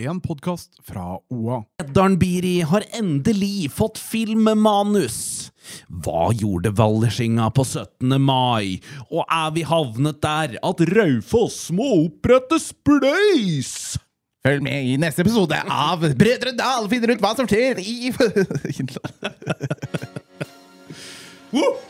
En podkast fra OA. Eddarn Biri har endelig fått filmmanus! Hva gjorde Vallersinga på 17. mai? Og er vi havnet der at Raufoss må opprette spleis? Følg med i neste episode av Brødre Dal finner ut hva som skjer i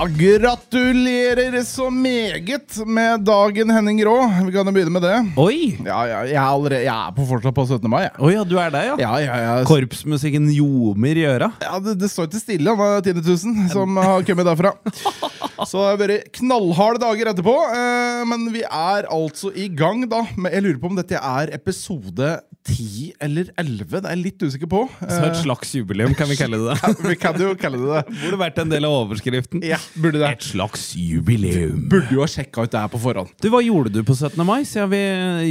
Ja, gratulerer så meget med dagen, Henning Rå. Vi kan jo begynne med det. Oi! Ja, ja, jeg, er allerede, jeg er på fortsatt på 17. mai. jeg. Oi, ja, du er der, ja? Ja, ja, ja. Korpsmusikken ljomer i øra. ja det, det står ikke stille, han er 10 000 som har kommet derfra. Så det har vært knallharde dager etterpå. eh, Men vi er altså i gang, da. Jeg lurer på om dette er episode 10 eller 11. Det er jeg litt usikker på. Så et slags jubileum, kan vi kalle det det. Eh, Vi kan jo kalle det det. Burde vært en del av overskriften. Ja, burde det. Et slags jubileum. Burde jo ha sjekka ut det her på forhånd. Du, Hva gjorde du på 17. mai, siden vi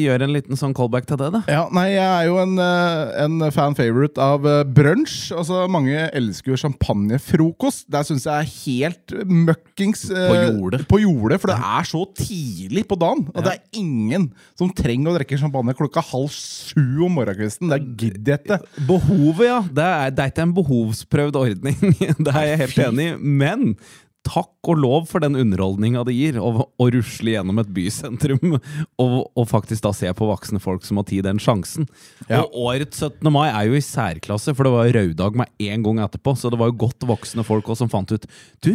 gjør en liten sånn callback til det? da? Ja, nei, jeg er jo en, eh, en fan favorite av brunch brunsj. Altså, mange elsker jo champagnefrokost. Det syns jeg er helt møkkings eh, På jordet. På jordet, For det er så tidlig på dagen. Og det er ingen som trenger å drikke champagne klokka halv sju om morgenkvisten. Det gidder jeg ikke. Behovet, ja. Det er, det er ikke en behovsprøvd ordning. Det er jeg helt enig i. Men takk og lov for den underholdninga det gir å, rusle gjennom et bysentrum og, og faktisk da se på voksne folk som har tid den sjansen. Ja. Og årets 17. mai er jo i særklasse, for det var røddag med en gang etterpå. Så det var jo godt voksne folk også som fant ut Du,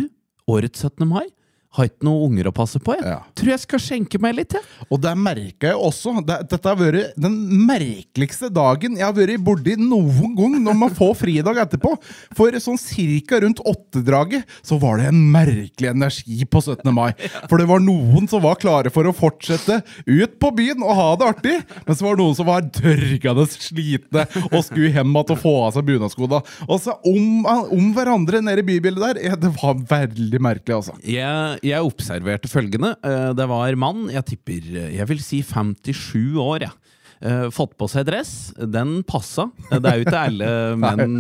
årets 17. mai? Har ikke noen unger å passe på, jeg. Ja. Tror jeg skal skjenke meg litt, Ja. Og der merka jeg også det, Dette har vært den merkeligste dagen jeg har vært borti noen gang når man får fridag etterpå. For sånn cirka rundt åttedraget så var det en merkelig energi på 17. mai. For det var noen som var klare for å fortsette ut på byen og ha det artig, men så var det noen som var dørgende slitne og skulle hjem igjen og få av seg bunadskoene. Og så om, om hverandre nede i bybildet der. Det var veldig merkelig, altså. Jeg, jeg observerte følgende. Eh, Det var mann, jeg tipper Jeg vil si 57 år, jeg. Eh, Fått på seg dress. Den passa. Eh, Det er jo ikke alle menn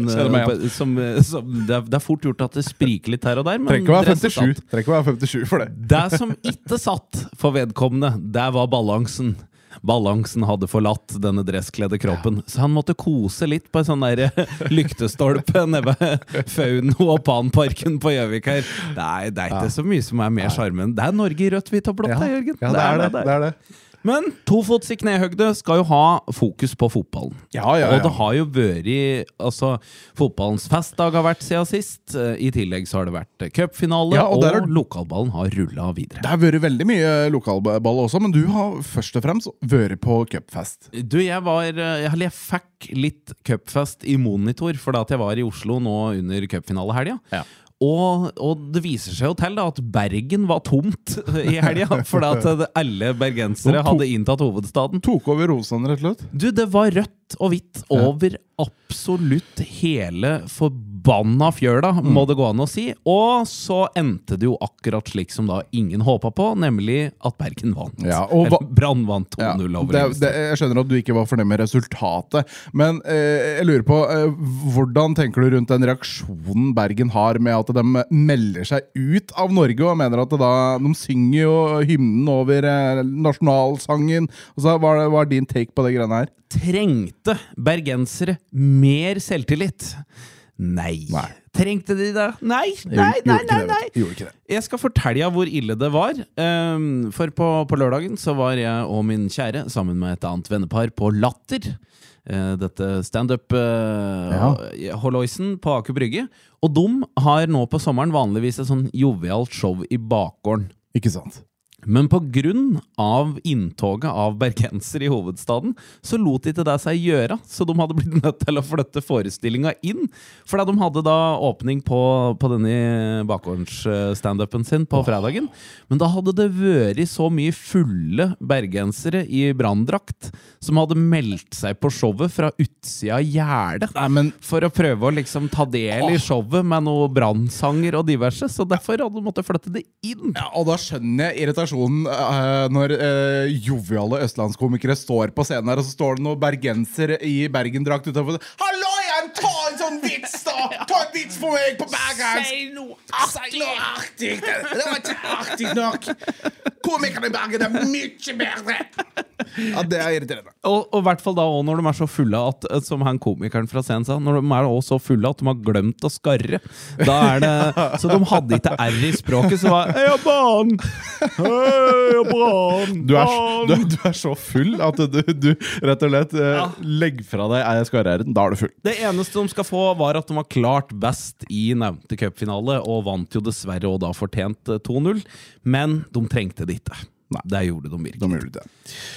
som, som det, er, det er fort gjort at det spriker litt her og der, men Trenger ikke å være dresset 57 satt. Trenger ikke å være 57 for det. Det som ikke satt for vedkommende, det var balansen. Balansen hadde forlatt denne dresskledde kroppen, så han måtte kose litt på en sånn der lyktestolpe nede ved Fauno og Panparken på Gjøvik her. Nei, det er ikke så mye som er mer sjarmen. Det er Norge i rødt, hvitt og blått, da, Jørgen. Ja, det er det. det, er det. Men tofots i knehøgde skal jo ha fokus på fotballen. Ja, ja, ja. Og det har jo vært Altså, fotballens festdag har vært siden sist. I tillegg så har det vært cupfinale, og og, er... lokalballen har rulla videre. Det har vært veldig mye lokalball også, men du har først og fremst vært på cupfest. Du, jeg var Eller jeg fikk litt cupfest i monitor, fordi at jeg var i Oslo nå under cupfinalehelga. Ja. Og, og det viser seg jo til da at Bergen var tomt i helga, fordi at eh, alle bergensere hadde inntatt hovedstaden. Tok over Rosan, rett og slett. Du, det var rødt og hvitt over absolutt hele forbanna fjøla, Mm. må det gå an å si. Og så endte det jo akkurat slik som da ingen håpa på, nemlig at Bergen vant. Ja, og Eller Brann vant 2-0 Ja, over det, jeg skjønner at du ikke var fornøyd med resultatet, men eh, jeg lurer på eh, hvordan tenker du rundt den reaksjonen Bergen har med at de melder seg ut av Norge og mener at da, de synger jo hymnen over eh, nasjonalsangen. Og så hva, hva er din take på det greiene her? Trengte bergensere mer selvtillit? Nei. Nei. Trengte de det? Nei, nei, nei, nei, nei. Jeg skal fortelle deg hvor ille det var. Ehm, for på, på lørdagen så var jeg og min kjære sammen med et annet vennepar på Latter. Eh, dette standup-holloisen på Aker Brygge. Og de har nå på sommeren vanligvis et sånn jovialt show i bakgården. Ikke sant? Men av inntoget av bergensere i hovedstaden, så lot ikke det seg gjøre. Så de hadde blitt nødt til å flytte forestillinga inn. Fordi de hadde da åpning på, på denne bakgårdsstandupen sin på fredagen. Men da hadde det vært så mye fulle bergensere i branndrakt som hadde meldt seg på showet fra utsida av gjerdet. For å prøve å liksom ta del i showet med noe brannsanger og diverse. Så derfor hadde de måttet flytte det inn. Ja, og da skjønner jeg irritasjonen eh, når uh, joviale østlandskomikere står på scenen her, og så står det noen bergensere i Bergen-drakt utafor. Hallo ta en sånn vits, da! Ta en vits for meg på bergensk! Si noe artig! Det, det var ikke artig nok! Komikerne i Bergen er mye bedre! Ja, det er irriterende. Og, og i hvert fall da også når de er så fulle at, eh, som han komikeren fra scenen sa, når de er også så fulle at de har glemt å skarre. Da er det, så de hadde ikke R i språket, så var Heia Brann! Heia Brann! Du er, du, du er så full at du, du rett og slett ja. legger fra deg ei skarre-r-en. Da er du full. Det eneste de skal få, var at de var klart best i nevnte cupfinale, og vant jo dessverre og da fortjent eh, 2-0. Men de trengte det ikke. Det gjorde de virkelig. De gjorde det.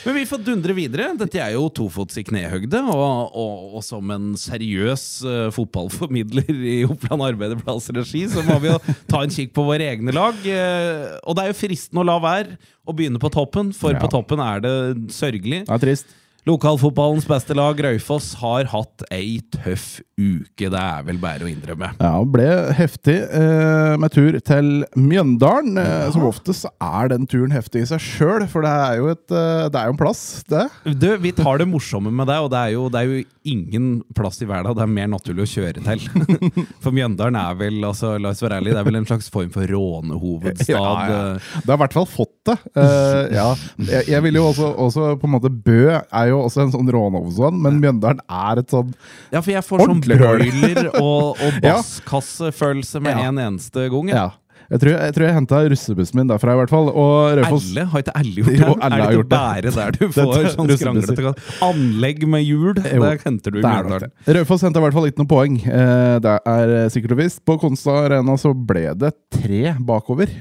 Men vi får dundre videre. Dette er jo tofots i knehøgde. Og, og, og som en seriøs uh, fotballformidler i Oppland Arbeiderblads regi, så må vi jo ta en kikk på våre egne lag. Uh, og det er jo fristende å la være å begynne på toppen, for Ja. på toppen er det sørgelig. Det er trist. Lokalfotballens beste lag, Raufoss, har hatt ei tøff uke. Det er vel bare å innrømme. Ja, og ble heftig eh, med tur til Mjøndalen. Ja. som oftest er den turen heftig i seg sjøl, for det er jo, et, eh, det er jo en plass, det. Du, vi tar det morsomme med det, og det er jo, det er jo ingen plass i verden det er mer naturlig å kjøre til. For Mjøndalen er vel, altså, la oss være ærlig, det er vel en slags form for rånehovedstad. Ja, ja. Det har i hvert fall fått det. Eh, ja. jeg, jeg vil jo også, også på en måte Bø er jo også en sånn rånehovedstad, men Mjøndalen er et sånn Ja, for jeg får sånn brøyler og, og basskassefølelse med Ja. en eneste gang. Ja. Jeg tror jeg, jeg, jeg henta russebussen min derfra, i hvert fall. Og Raufoss Elle? Har ikke Elle gjort det? Jo, Elle er det ikke bare der du får sånn skranglete Anlegg med hjul, det henter du i Mjøndalen. Raufoss henta i hvert fall ikke noe poeng. Eh, Det er eh, sikkert og visst. På Konstad Arena så ble det tre bakover.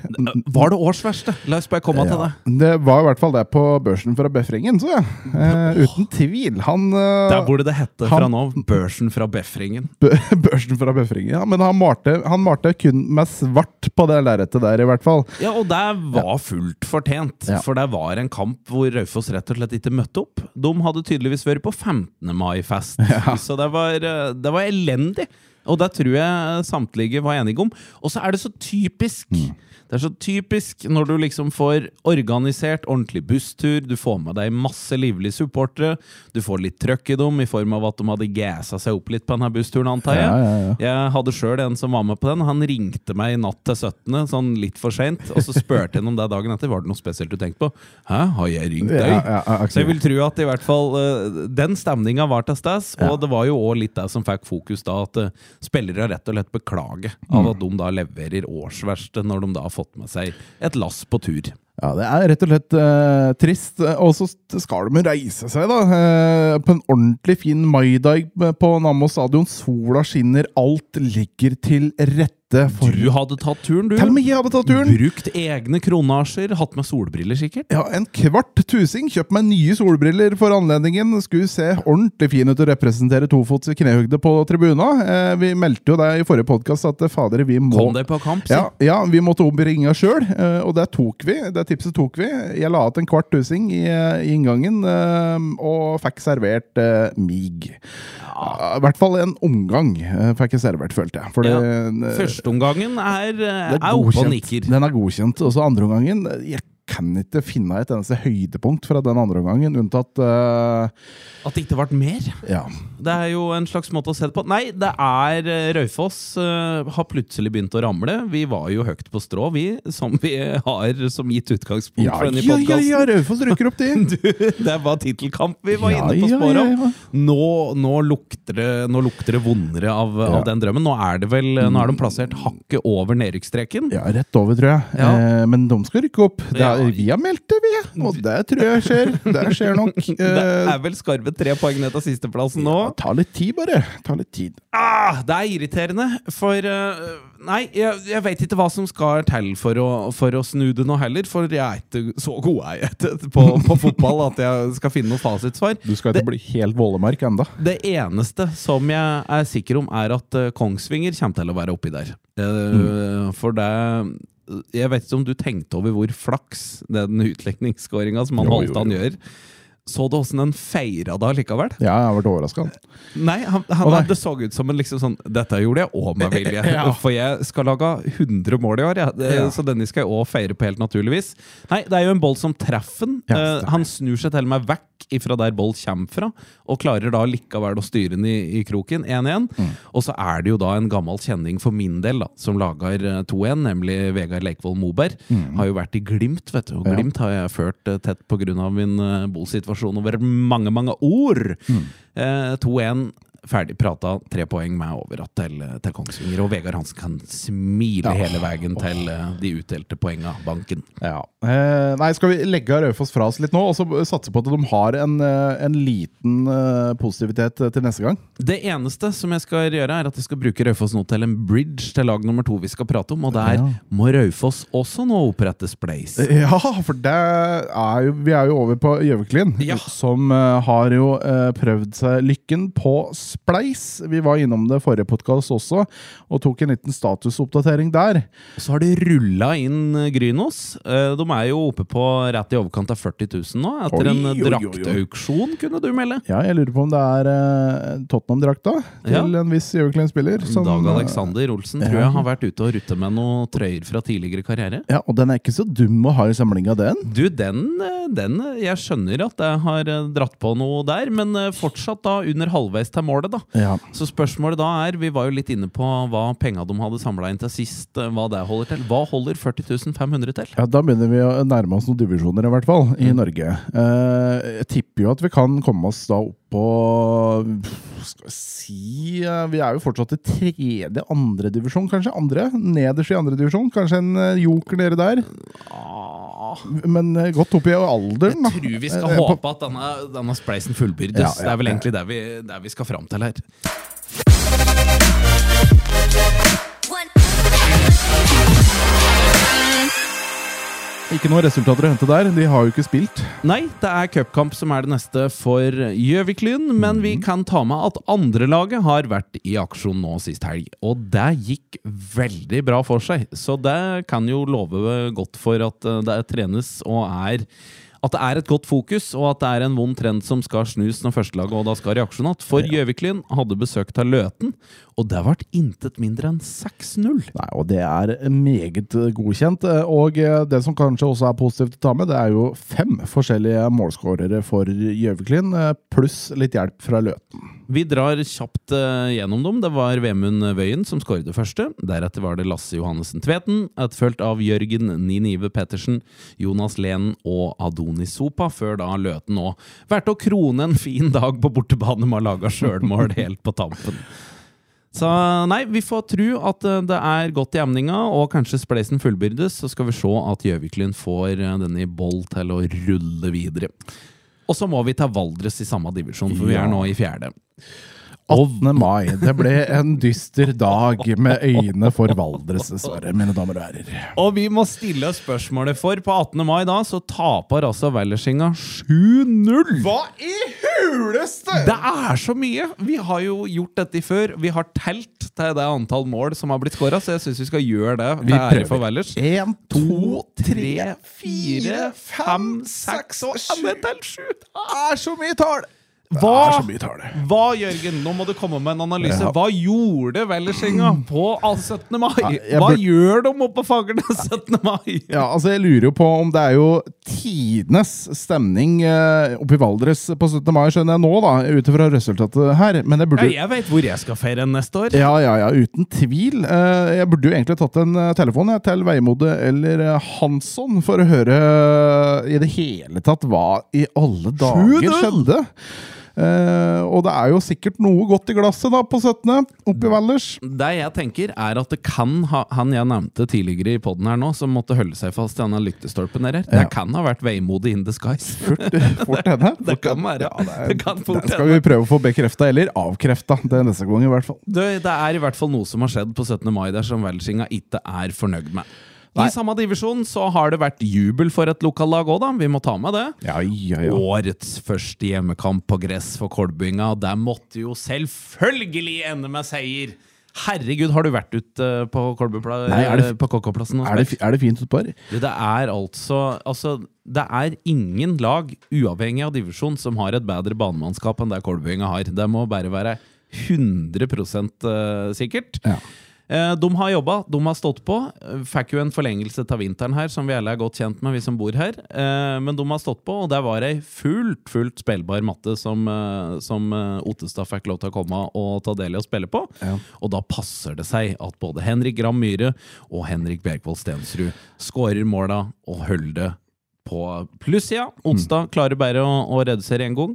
Var det årsverste? La oss bare komme til Ja. det. Det var i hvert fall det på børsen fra Befringen, så jeg. Eh, uten tvil. Han eh, Der burde det hette han- fra nå Børsen fra Befringen. Børsen fra Befringen, ja. Men han malte, han malte kun med svart på det lerretet der, i hvert fall. Ja, og det var fullt fortjent. Ja. For det var en kamp hvor Raufoss rett og slett ikke møtte opp. De hadde tydeligvis vært på 15. mai-fest, så det var, det var elendig. Og det tror jeg samtlige var enige om. Og så er det så typisk. Det er så typisk når du liksom får organisert ordentlig busstur, du får med deg masse livlige supportere, du får litt trøkk i dem i form av at de hadde gassa seg opp litt på denne bussturen, antar jeg. Ja, ja. Jeg hadde sjøl en som var med på den. Han ringte meg i natt til 17., sånn litt for seint, og så spurte han om det dagen etter. Var det noe spesielt du tenkte på? Hæ, har jeg ringt deg? Ja, Så jeg vil tro at i hvert fall eh, den stemninga var til stede, og det var jo òg litt det som fikk fokus da, at eh, spillere rett og slett beklager Mm. av at de da leverer årsverste når de da fått med seg et lass på tur. Ja, det er rett og slett eh, trist. Og så skal de reise seg, da. eh, på en ordentlig fin maidag på Nammo stadion. Sola skinner, alt ligger til rette for Du hadde tatt turen, du. Til og med jeg hadde tatt turen! Brukt egne kronasjer, hatt med solbriller sikkert. Ja, En kvart tusing. Kjøpt meg nye solbriller for anledningen. Skulle se ordentlig fin ut og representere tofots knehugde knehøgde på tribuna. Eh, vi meldte jo det i forrige podkast at eh, fader, vi må Kom deg på kamp, si. ja, ja, vi måtte ombringe sjøl, eh, og det tok vi. Det tipset tok vi. Jeg la igjen en kvart tusing i, i inngangen, eh, og fikk servert eh, mig. Ja, I hvert fall en omgang eh, fikk jeg servert, følte jeg. For Ja, det, Førsteomgangen er, er, er oppe og nikker. Den er godkjent. Og så andre omgangen Jeg kan ikke finne et eneste høydepunkt fra den andre omgangen, unntatt uh, At det ikke ble mer. Ja. Det er jo en slags måte å se det på. Nei, det er eh, Raufoss uh, har plutselig begynt å ramle. Vi var jo høyt på strå, vi, som vi har som gitt utgangspunkt Ja, for denne ja, ja, ja, Raufoss rykker opp, de! det var tittelkamp vi var Ja, inne på sporet av. ja. Nå, nå, lukter det, nå lukter det vondere av, av den drømmen. Nå er det vel Nå er de plassert hakket over nedrykksstreken. Ja, rett over, tror jeg. Ja. Eh, men de skal rykke opp. Det er vi har meldt det, vi. Og det tror jeg skjer. Det skjer nok. Det Eh, er vel skarve tre poeng ned til sisteplassen nå. ja, ta litt tid, bare. Ta litt tid. Ah, det er irriterende, for uh, Nei, jeg, jeg vet ikke hva som skal til for å, for å snu det nå heller. For jeg er ikke så god jeg er på, på fotball at jeg skal finne noe fasitsvar. Du skal ikke bli helt Vålemark enda. Det eneste som jeg er sikker om, er at eh, Kongsvinger kommer til å være oppi der. Eh, For det Jeg vet ikke om du tenkte over hvor flaks den utlikningsskåringa som han han gjør. Så du åssen den feira da likevel? Ja, jeg ble overraska. Nei, han, han, nei. det så ut som en liksom sånn Dette gjorde jeg òg med vilje. Ja. For jeg skal lage 100 mål i år. Det- Ja. så denne skal jeg òg feire på helt naturligvis. Nei, det er jo en boll som treffer den. Eh, han snur seg til og med vekk ifra der boll kommer fra, og klarer da likevel å styre den i, i kroken 1-1. Mm. Og så er det jo da en gammel kjenning for min del, da, som lager eh, 2-1, nemlig Vegard Leikvoll Moberg. Har jo vært i Glimt, vet du. Og Mm. Glimt har jeg ført eh, tett pga. min uh, bolsituasjon over mange, mange år. Mm. Eh, 2-1. Ferdig prata, tre poeng med over att til, til Kongsvinger. Og Vegard Hansen kan smile Ja. hele veien til eh, de utdelte poenga, banken. Ja. Eh, nei, skal vi legge Raufoss fra oss litt nå, og så satse på at de har en, eh, en liten eh, positivitet til neste gang? Det eneste som jeg skal gjøre, er at jeg skal bruke Raufoss nå til en bridge til lag nummer to vi skal prate om. Og der Ja. må Raufoss også nå opprette Splace. Ja, for det er jo, vi er jo over på Gjøviklin, Ja. som uh, har jo uh, prøvd seg lykken på Spleis. Vi var innom det forrige podkast også, og tok en liten statusoppdatering der. Så har de rulla inn eh, Grynos. Eh, De er jo oppe på rett i overkant av 40 000 nå, etter Oi, en draktauksjon, kunne du melde. Ja, jeg lurer på om det er eh, Tottenham-drakta til Ja. en viss EuroClean-spiller. Dag Alexander Olsen tror jeg har vært ute og rutta med noen trøyer fra tidligere karriere. Ja, og den er ikke så dum å ha i samlinga, den. Du, den, den Jeg skjønner at jeg har dratt på noe der, men fortsatt da under halvveis til målet, da. Ja. Så spørsmålet da er, vi var jo litt inne på hva penga de hadde samla inn til sist, eh, hva det holder til. Hva holder 40 500 til? Ja, Da begynner vi å nærme oss noen divisjoner, i hvert fall, i Norge. Eh, jeg tipper jo at vi kan komme oss da opp på Skal vi si eh, Vi er jo fortsatt i tredje, andre divisjon, kanskje? Andre? Nederst i andre divisjon? Kanskje en eh, joker nede der? Men eh, godt opp i alderen, da. Jeg tror vi skal Eh, håpe at denne, denne spleisen fullbyrdes. Ja, ja, det er vel ja. egentlig det vi, det vi skal fram til her. Ikke noen resultater å hente der. De har jo ikke spilt. Nei, det er cupkamp som er det neste for Gjøvik-Lyn, men vi kan ta med at andrelaget har vært i aksjon nå sist helg. Og det gikk veldig bra for seg, så det kan jo love godt for at eh, det trenes og er at det er et godt fokus, og at det er en vond trend som skal snus når førstelaget og da skal i aksjon igjen. For Gjøviklyn hadde besøkt av Løten, og det ble intet mindre enn 6-0. Nei, og det er meget godkjent. Og det som kanskje også er positivt å ta med, det er jo fem forskjellige målskårere for Gjøviklin, eh, pluss litt hjelp fra Løten. Vi drar kjapt eh, gjennom dem. Det var Vemund Wøien som skåret første. Deretter var det Lasse Johannessen Tveten, etterfulgt av Jørgen Ninive Pettersen, Jonas Lenen og Adonis Sopa, før da Løten òg Verdt å krone en fin dag på bortebane med å lage sjølmål helt på tampen. Så nei, vi får tro at eh, det er godt i emninga, og kanskje spleisen fullbyrdes, så skal vi se at Gjøviklyn får eh, denne i boll til å rulle videre. Og så må vi ta Valdres i samme divisjon, for vi er nå i fjerde. 18. mai. Det ble en dyster dag med øyne for Valdres, dessverre, mine damer og herrer. Og vi må stille spørsmålet for på 18. mai da, så taper altså Wellersinga 7-0! Hva i huleste?! Det er så mye! Vi har jo gjort dette før. Vi har telt til det antall mål som har blitt skåra, så jeg syns vi skal gjøre det. Vi ære for prøver. Wellers. Én, To, tre, fire, fem, seks og sju! Det er så mye tall! Hva? Hva, Jørgen, nå må du komme med en analyse. Ja. Hva gjorde Wellersenga på 17. mai? Ja, Hva burde- gjør de oppe på Fagernes 17. mai? Ja, altså Jeg lurer jo på om det er jo tidenes stemning eh, oppe i Valdres på 17. mai, skjønner jeg nå, da, ut ifra resultatet her. Men jeg burde Ja, jeg vet hvor jeg skal feire neste år. Ja, ja, ja, uten tvil. Eh, Jeg burde jo egentlig tatt en eh, telefon jeg, til Veimode eller Hansson for å høre i det hele tatt hva i alle dager skjedde. Eh, og det er jo sikkert noe godt i glasset da på 17. oppe i Valdres. Det jeg tenker, er at det kan ha Han jeg nevnte tidligere i poden her nå, som måtte holde seg fast i denne lyktestolpen der, det Ja. kan ha vært veimodig in disguise. Fort henne. Det kan være. Ja, det, er, Det kan fort det skal vi prøve å få bekrefta, eller avkrefta. Det er neste gang, i hvert fall. Det, det er i hvert fall noe som har skjedd på 17. mai der som Valdresinga ikke er fornøyd med. Nei. I samme divisjon så har det vært jubel for et lokallag òg, da. Vi må ta med det. Ja, ja, ja. Årets første hjemmekamp på gress for Kolbynga. Der måtte jo selvfølgelig ende med seier! Herregud, har du vært ute på er det- KK-plassen og Er det, spilt? fi- er det fint utpå her? Det er altså Altså, det er ingen lag, uavhengig av divisjon, som har et bedre banemannskap enn det Kolbynga har. Det må bare være 100 eh, sikkert. Ja. Eh, De har jobba, de har stått på. Eh, Fikk jo en forlengelse til vinteren her, som vi alle er godt kjent med, vi som bor her. Eh, Men de har stått på, og det var ei fullt, fullt spillbar matte som, som Ottestad fikk lov til å komme og ta del i og spille på. Ja. Og da passer det seg at både Henrik Gram Myhre og Henrik Bergvold Stensrud skårer måla og holder det på plussida. Otstad klarer bare å, å redusere én gang.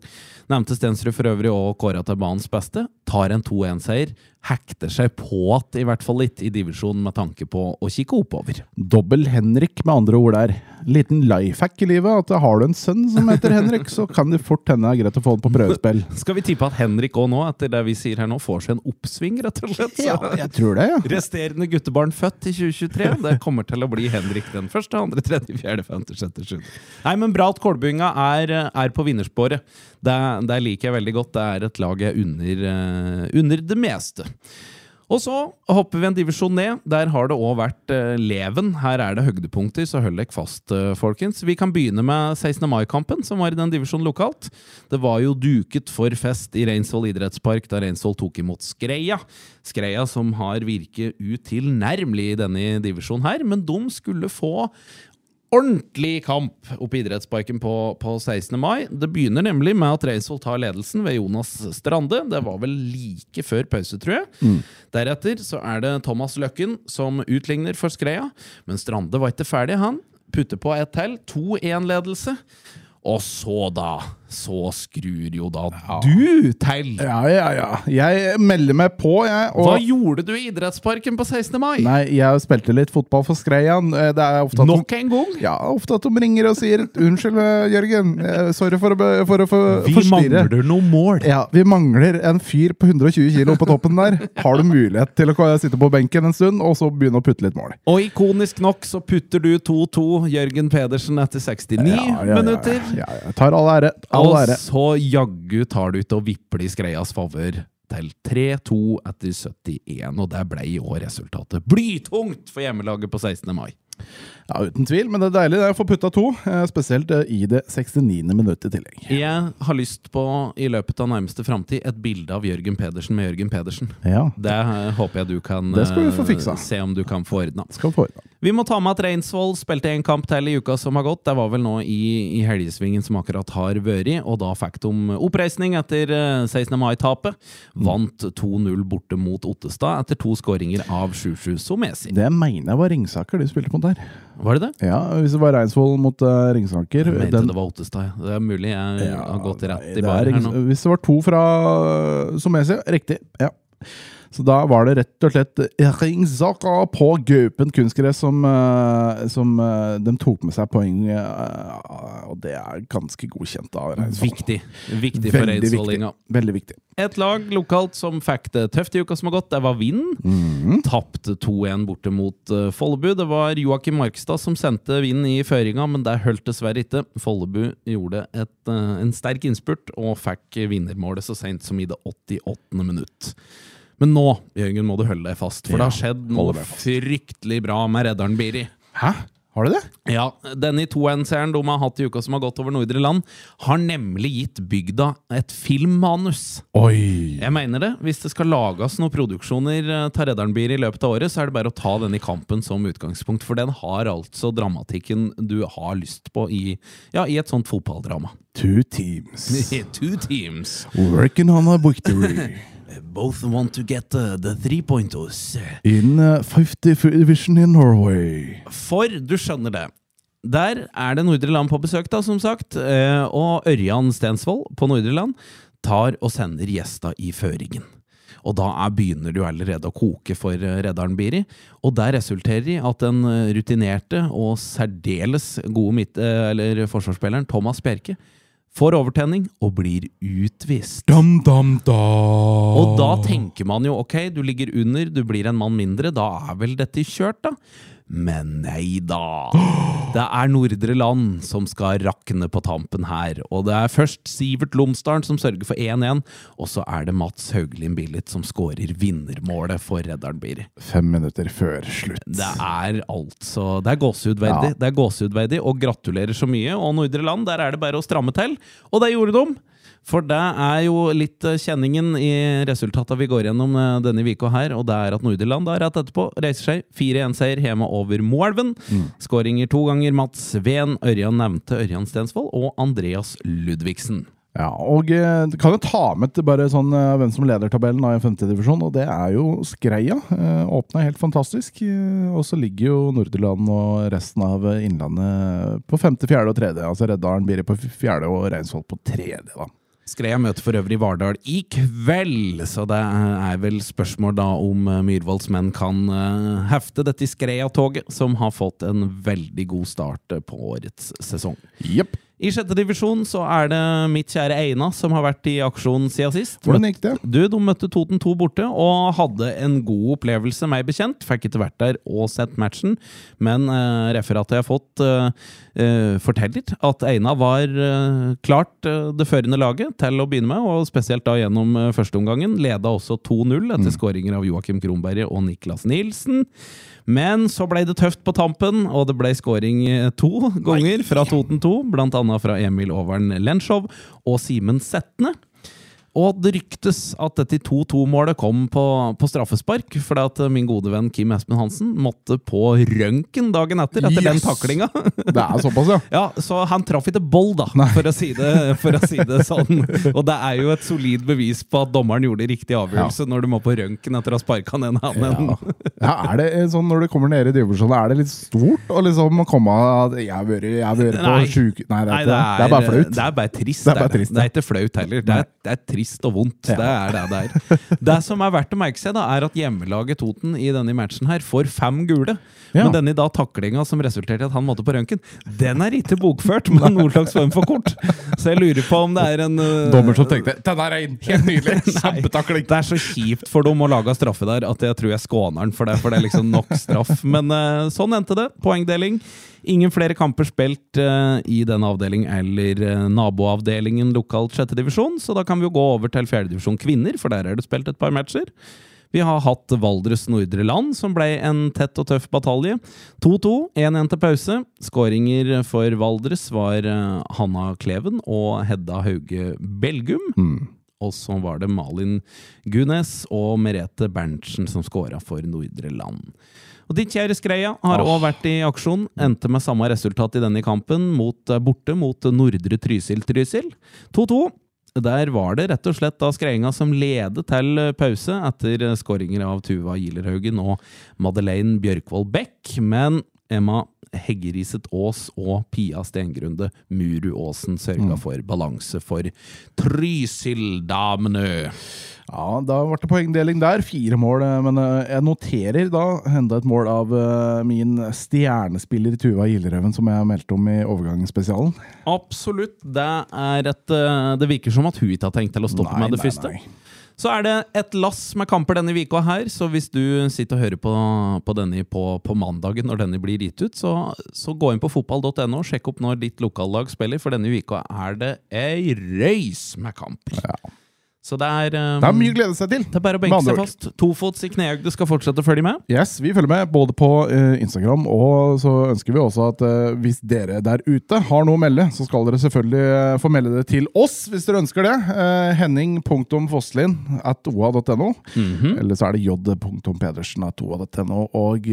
Nevnte Stensrud for øvrig òg kåra til banens beste. Tar en 2-1-seier. Hekter seg på at i hvert fall litt i divisjonen med tanke på å kikke oppover. Dobbel Henrik, med andre ord der. Liten life hack i livet. At har du en sønn som heter Henrik, så kan det fort hende det er greit å få den på prøvespill. Skal vi tippe at Henrik òg nå, etter det vi sier her nå, får seg en oppsving, rett og slett? Så- Ja, jeg tror det, ja. Resterende guttebarn født i 2023, det kommer til å bli Henrik den første, andre, tredje, fjerde, femte, sjette, sjuende. Nei, men bra at Kolbynga er, er på vinnersporet. Det, det liker jeg veldig godt. Det er et lag jeg unner, eh, unner det meste. Og så hopper vi en divisjon ned. Der har det òg vært eh, leven. Her er det høydepunkter, så hold dere fast, eh, folkens. Vi kan begynne med 16. mai-kampen, som var i den divisjonen lokalt. Det var jo duket for fest i Reinsvoll idrettspark da Reinsvoll tok imot Skreia. Skreia som har virket utilnærmelig i denne divisjonen her, men de skulle få ordentlig kamp oppe i idrettsparken på, på 16. mai. Det begynner nemlig med at Reisvoll tar ledelsen ved Jonas Strande. Det var vel like før pause, tror jeg. Deretter så er det Thomas Løkken som utligner for Skreia, men Strande var ikke ferdig, han. Putter på ett til. 2-1-ledelse. Og så, da, så skrur jo da du til! Ja, ja, ja. Jeg melder meg på, jeg. Hva gjorde du i idrettsparken på 16. mai? Nei, jeg spilte litt fotball for Skreian. Eh, Det er ofte at Nok en gang? Ja, ofte at de ringer og sier 'Unnskyld, eh, Jørgen. eh, Sorry for å, for å for, Vi forstyrre'. mangler noe mål. Ja, Vi mangler en fyr på 120 kilo på toppen der. Har du mulighet til å sitte på benken en stund og så begynne å putte litt mål? Og ikonisk nok så putter du 2-2 Jørgen Pedersen etter 69 Ja, ja, ja, minutter. Ja, ja, jeg tar all ære. Og ære. så jaggu tar du ut og vipper det i Skreias favør til 3-2 etter 71, og det ble i år resultatet. Blytungt for hjemmelaget på 16. mai. Ja, Uten tvil, men det er deilig det er å få putta to. eh, Spesielt eh, i det 69. minuttet i tillegg. Jeg har lyst på, i løpet av nærmeste framtid, et bilde av Jørgen Pedersen med Jørgen Pedersen. Ja, Det eh, håper jeg du kan Det skal vi få fiksa. se om du kan få ordna. skal få ordna. Vi må ta med at Reinsvoll spilte en kamp til i uka som har gått. Det var vel nå i, i helgesvingen som akkurat har vært, og da fikk de oppreisning etter eh, 16. mai-tapet. Vant 2-0 borte mot Ottestad etter to skåringer av Sjusju Somesi. Det mener jeg var Ringsaker de spilte mot der. Var det det? Ja, Hvis det var Reinsvoll mot uh, Ringsaker Jeg mente den- det var Ottestad. ja. Det er mulig jeg Ja, har gått rett i bar er her nå. Hvis det var to fra uh, Somesi, riktig. Ja. Så da var det rett og slett Ringsaker på Gaupen kunstgress som, uh, som uh, de tok med seg poeng, uh, og det er ganske godkjent av Reinsvoll. Viktig. Viktig for. Reinsvollinga. Veldig viktig. Et lag lokalt som fikk det tøft i uka som har gått, det var Vind. Mm. Tapte 2-1 borte mot Follebu. Det var Joakim Markstad som sendte Vind i føringa, men det holdt dessverre ikke. Follebu gjorde et, en sterk innspurt og fikk vinnermålet så seint som i det 88. minutt. Men nå Jørgen, må du holde deg fast, for det har skjedd noe fryktelig bra med redderen Biri. Hæ? Har du det? Ja, Denne 2N-seeren de har hatt i uka som har gått over Nordre Land, har nemlig gitt bygda et filmmanus. Oi! Jeg mener det. Hvis det skal lages noen produksjoner eh, til Redder'n-bier i løpet av året, så er det bare å ta den i kampen som utgangspunkt. For den har altså dramatikken du har lyst på i, ja, i et sånt fotballdrama. Two teams. Two teams. Working on a victory. Both want to get uh, the three pointers. In uh, 50th division in Norway. For du skjønner det. Der er det Nordre Land på besøk, da, som sagt. eh, Og Ørjan Stensvold på Nordre Land tar og sender gjesta i føringen. Og da er, begynner du allerede å koke for eh, redderen Biri. Og det resulterer i at den eh, rutinerte og særdeles gode midt, eh, eller forsvarsspilleren Thomas Bjerke får overtenning og blir utvist. Dam, dam, da. Og da tenker man jo ok, du ligger under, du blir en mann mindre, da er vel dette kjørt, da? Men nei da. Det er Nordre Land som skal rakne på tampen her. Og det er først Sivert Lomsdalen som sørger for 1-1, og så er det Mats Hauglin Billit som skårer vinnermålet for Redderen Biri. Fem minutter før slutt. Det er altså Det er gåsehudverdig. Ja. Det er gåsehudverdig, og gratulerer så mye. Og Nordre Land, der er det bare å stramme til. Og det gjorde de! For det er jo litt eh, kjenningen i resultatet vi går gjennom eh, denne uka her, og det er at Nordirland da rett etterpå reiser seg 4-1-seier hjemme over Moelven. Skåringer to ganger Mats Sveen, Ørjan nevnte Ørjan Stensvold og Andreas Ludvigsen. Ja, og eh, du kan jo ta med til bare sånn hvem som leder tabellen i femtedivisjon, og det er jo Skreia. Åpna helt fantastisk. Og så ligger jo Nordirland og resten av Innlandet på femte, fjerde og tredje. Altså Reddalen blir på fjerde og Reinsvoll på tredje, da. Skreia møter for øvrig Vardal i kveld, så det er vel spørsmål da om eh, Myhrvolds menn kan eh, hefte dette Skreia-toget, som har fått en veldig god start eh, på årets sesong. Jepp. I sjette divisjon så er det mitt kjære Eina som har vært i aksjon siden sist. Hvordan gikk det? Du, De møtte Toten 2 borte og hadde en god opplevelse, meg bekjent. Fikk ikke vært der og sett matchen, men eh, referatet jeg har fått, eh, eh, forteller at Eina var eh, klart eh, det førende laget til å begynne med, og spesielt da gjennom eh, førsteomgangen. Leda også 2-0 etter skåringer av Joakim Kronberget og Niklas Nilsen. Men så ble det tøft på tampen, og det ble skåring eh, to ganger fra Toten 2, blant annet fra Emil Overn Lenshov og Simen Setne. Og det ryktes at dette 2-2-målet kom på, på straffespark, fordi at min gode venn Kim Espen Hansen måtte på røntgen dagen etter, etter den Yes! taklinga. Det er såpass, ja. Ja, så han traff ikke boll, da, for å, si det, for å si det sånn. Og det er jo et solid bevis på at dommeren gjorde riktig avgjørelse når du må på røntgen etter å ha sparka den hanen. Ja. ja, er det eh, sånn Når du kommer ned i divisjonen, er det litt stort å liksom komme Jeg har vært på sjuke... Nei, det er, Nei, det. det er bare flaut. Det er bare trist. Det er bare trist, det ja. er ikke flaut heller. Det er, det er trist og vondt. Det er det det er. Det som er verdt å merke seg, da, er at hjemmelaget Toten i denne matchen her får fem gule. Ja. Men denne da taklinga som resulterte i at han måtte på røntgen, den er ikke bokført med noen slags form for kort. Så jeg lurer på om det er en uh, Dommer som tenkte 'Den er inn! Helt nydelig! Kjempetakling!' Det er så kjipt for dem å lage straffe der at jeg tror jeg skåner den for det, for det er liksom nok straff. Men uh, sånn endte det. Poengdeling. Ingen flere kamper spilt uh, i den avdeling eller uh, naboavdelingen lokalt sjette divisjon, så da kan vi jo gå over til fjerdedivisjon kvinner, for der er det spilt et par matcher. Vi har hatt Valdres Nordre Land, som ble en tett og tøff batalje. 2-2, 1-1 til pause. Skåringer for Valdres var eh, Hanna Kleven og Hedda Hauge Belgum. Og så var det Malin Gunes og Merete Berntsen som skåra for Nordre Land. Og ditt kjære Skreia har òg vært i aksjon. Endte med samme resultat i denne kampen, mot, eh, borte mot Nordre Trysil-Trysil. 2-2. Der var det rett og slett da Skreiinga som ledet til pause etter skåringer av Tuva Gilerhaugen og Madeleine Bjørkvold Beck. Men Emma Heggeriset Aas og Pia Stengrunde Muru Aasen sørga for balanse for Trysil-damene. Ja, da ble det poengdeling der. Fire mål. eh, Men eh, jeg noterer da enda et mål av eh, min stjernespiller Tuva Gilderøven, som jeg meldte om i overgangsspesialen. Absolutt. Det, er et, det virker som at hun ikke har tenkt til å stoppe Nei, med det nei, første. nei. Så er det et lass med kamper denne uka her, så hvis du sitter og hører på, på denne på, på mandagen når denne blir gitt ut, så, så gå inn på fotball.no og sjekk opp når ditt lokallag spiller, for denne uka er det ei røys med kamper. Så det er, um, Det er mye å glede seg til. det er bare å benke seg fast. Tofots i knehøyde skal fortsette å følge med. Yes, Vi følger med både på uh, Instagram, og så ønsker vi også at uh, hvis dere der ute har noe å melde, så skal dere selvfølgelig uh, få melde det til oss hvis dere ønsker det. Uh, Henning.fosslin at oa.no. Eller så er det j.pedersen at oa.no. Og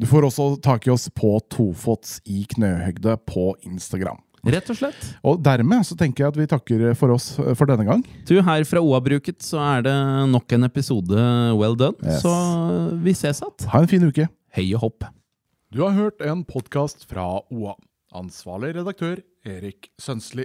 du får også tak i oss på Tofots i knøhøgde på Instagram. Rett og slett. Og dermed så tenker jeg at vi takker for oss eh, for denne gang. Du, her fra OA-bruket så er det nok en episode well done, Yes. så vi ses att. Ha en fin uke. Hei og hopp. Du har hørt en podkast fra OA. Ansvarlig redaktør Erik Sønsli.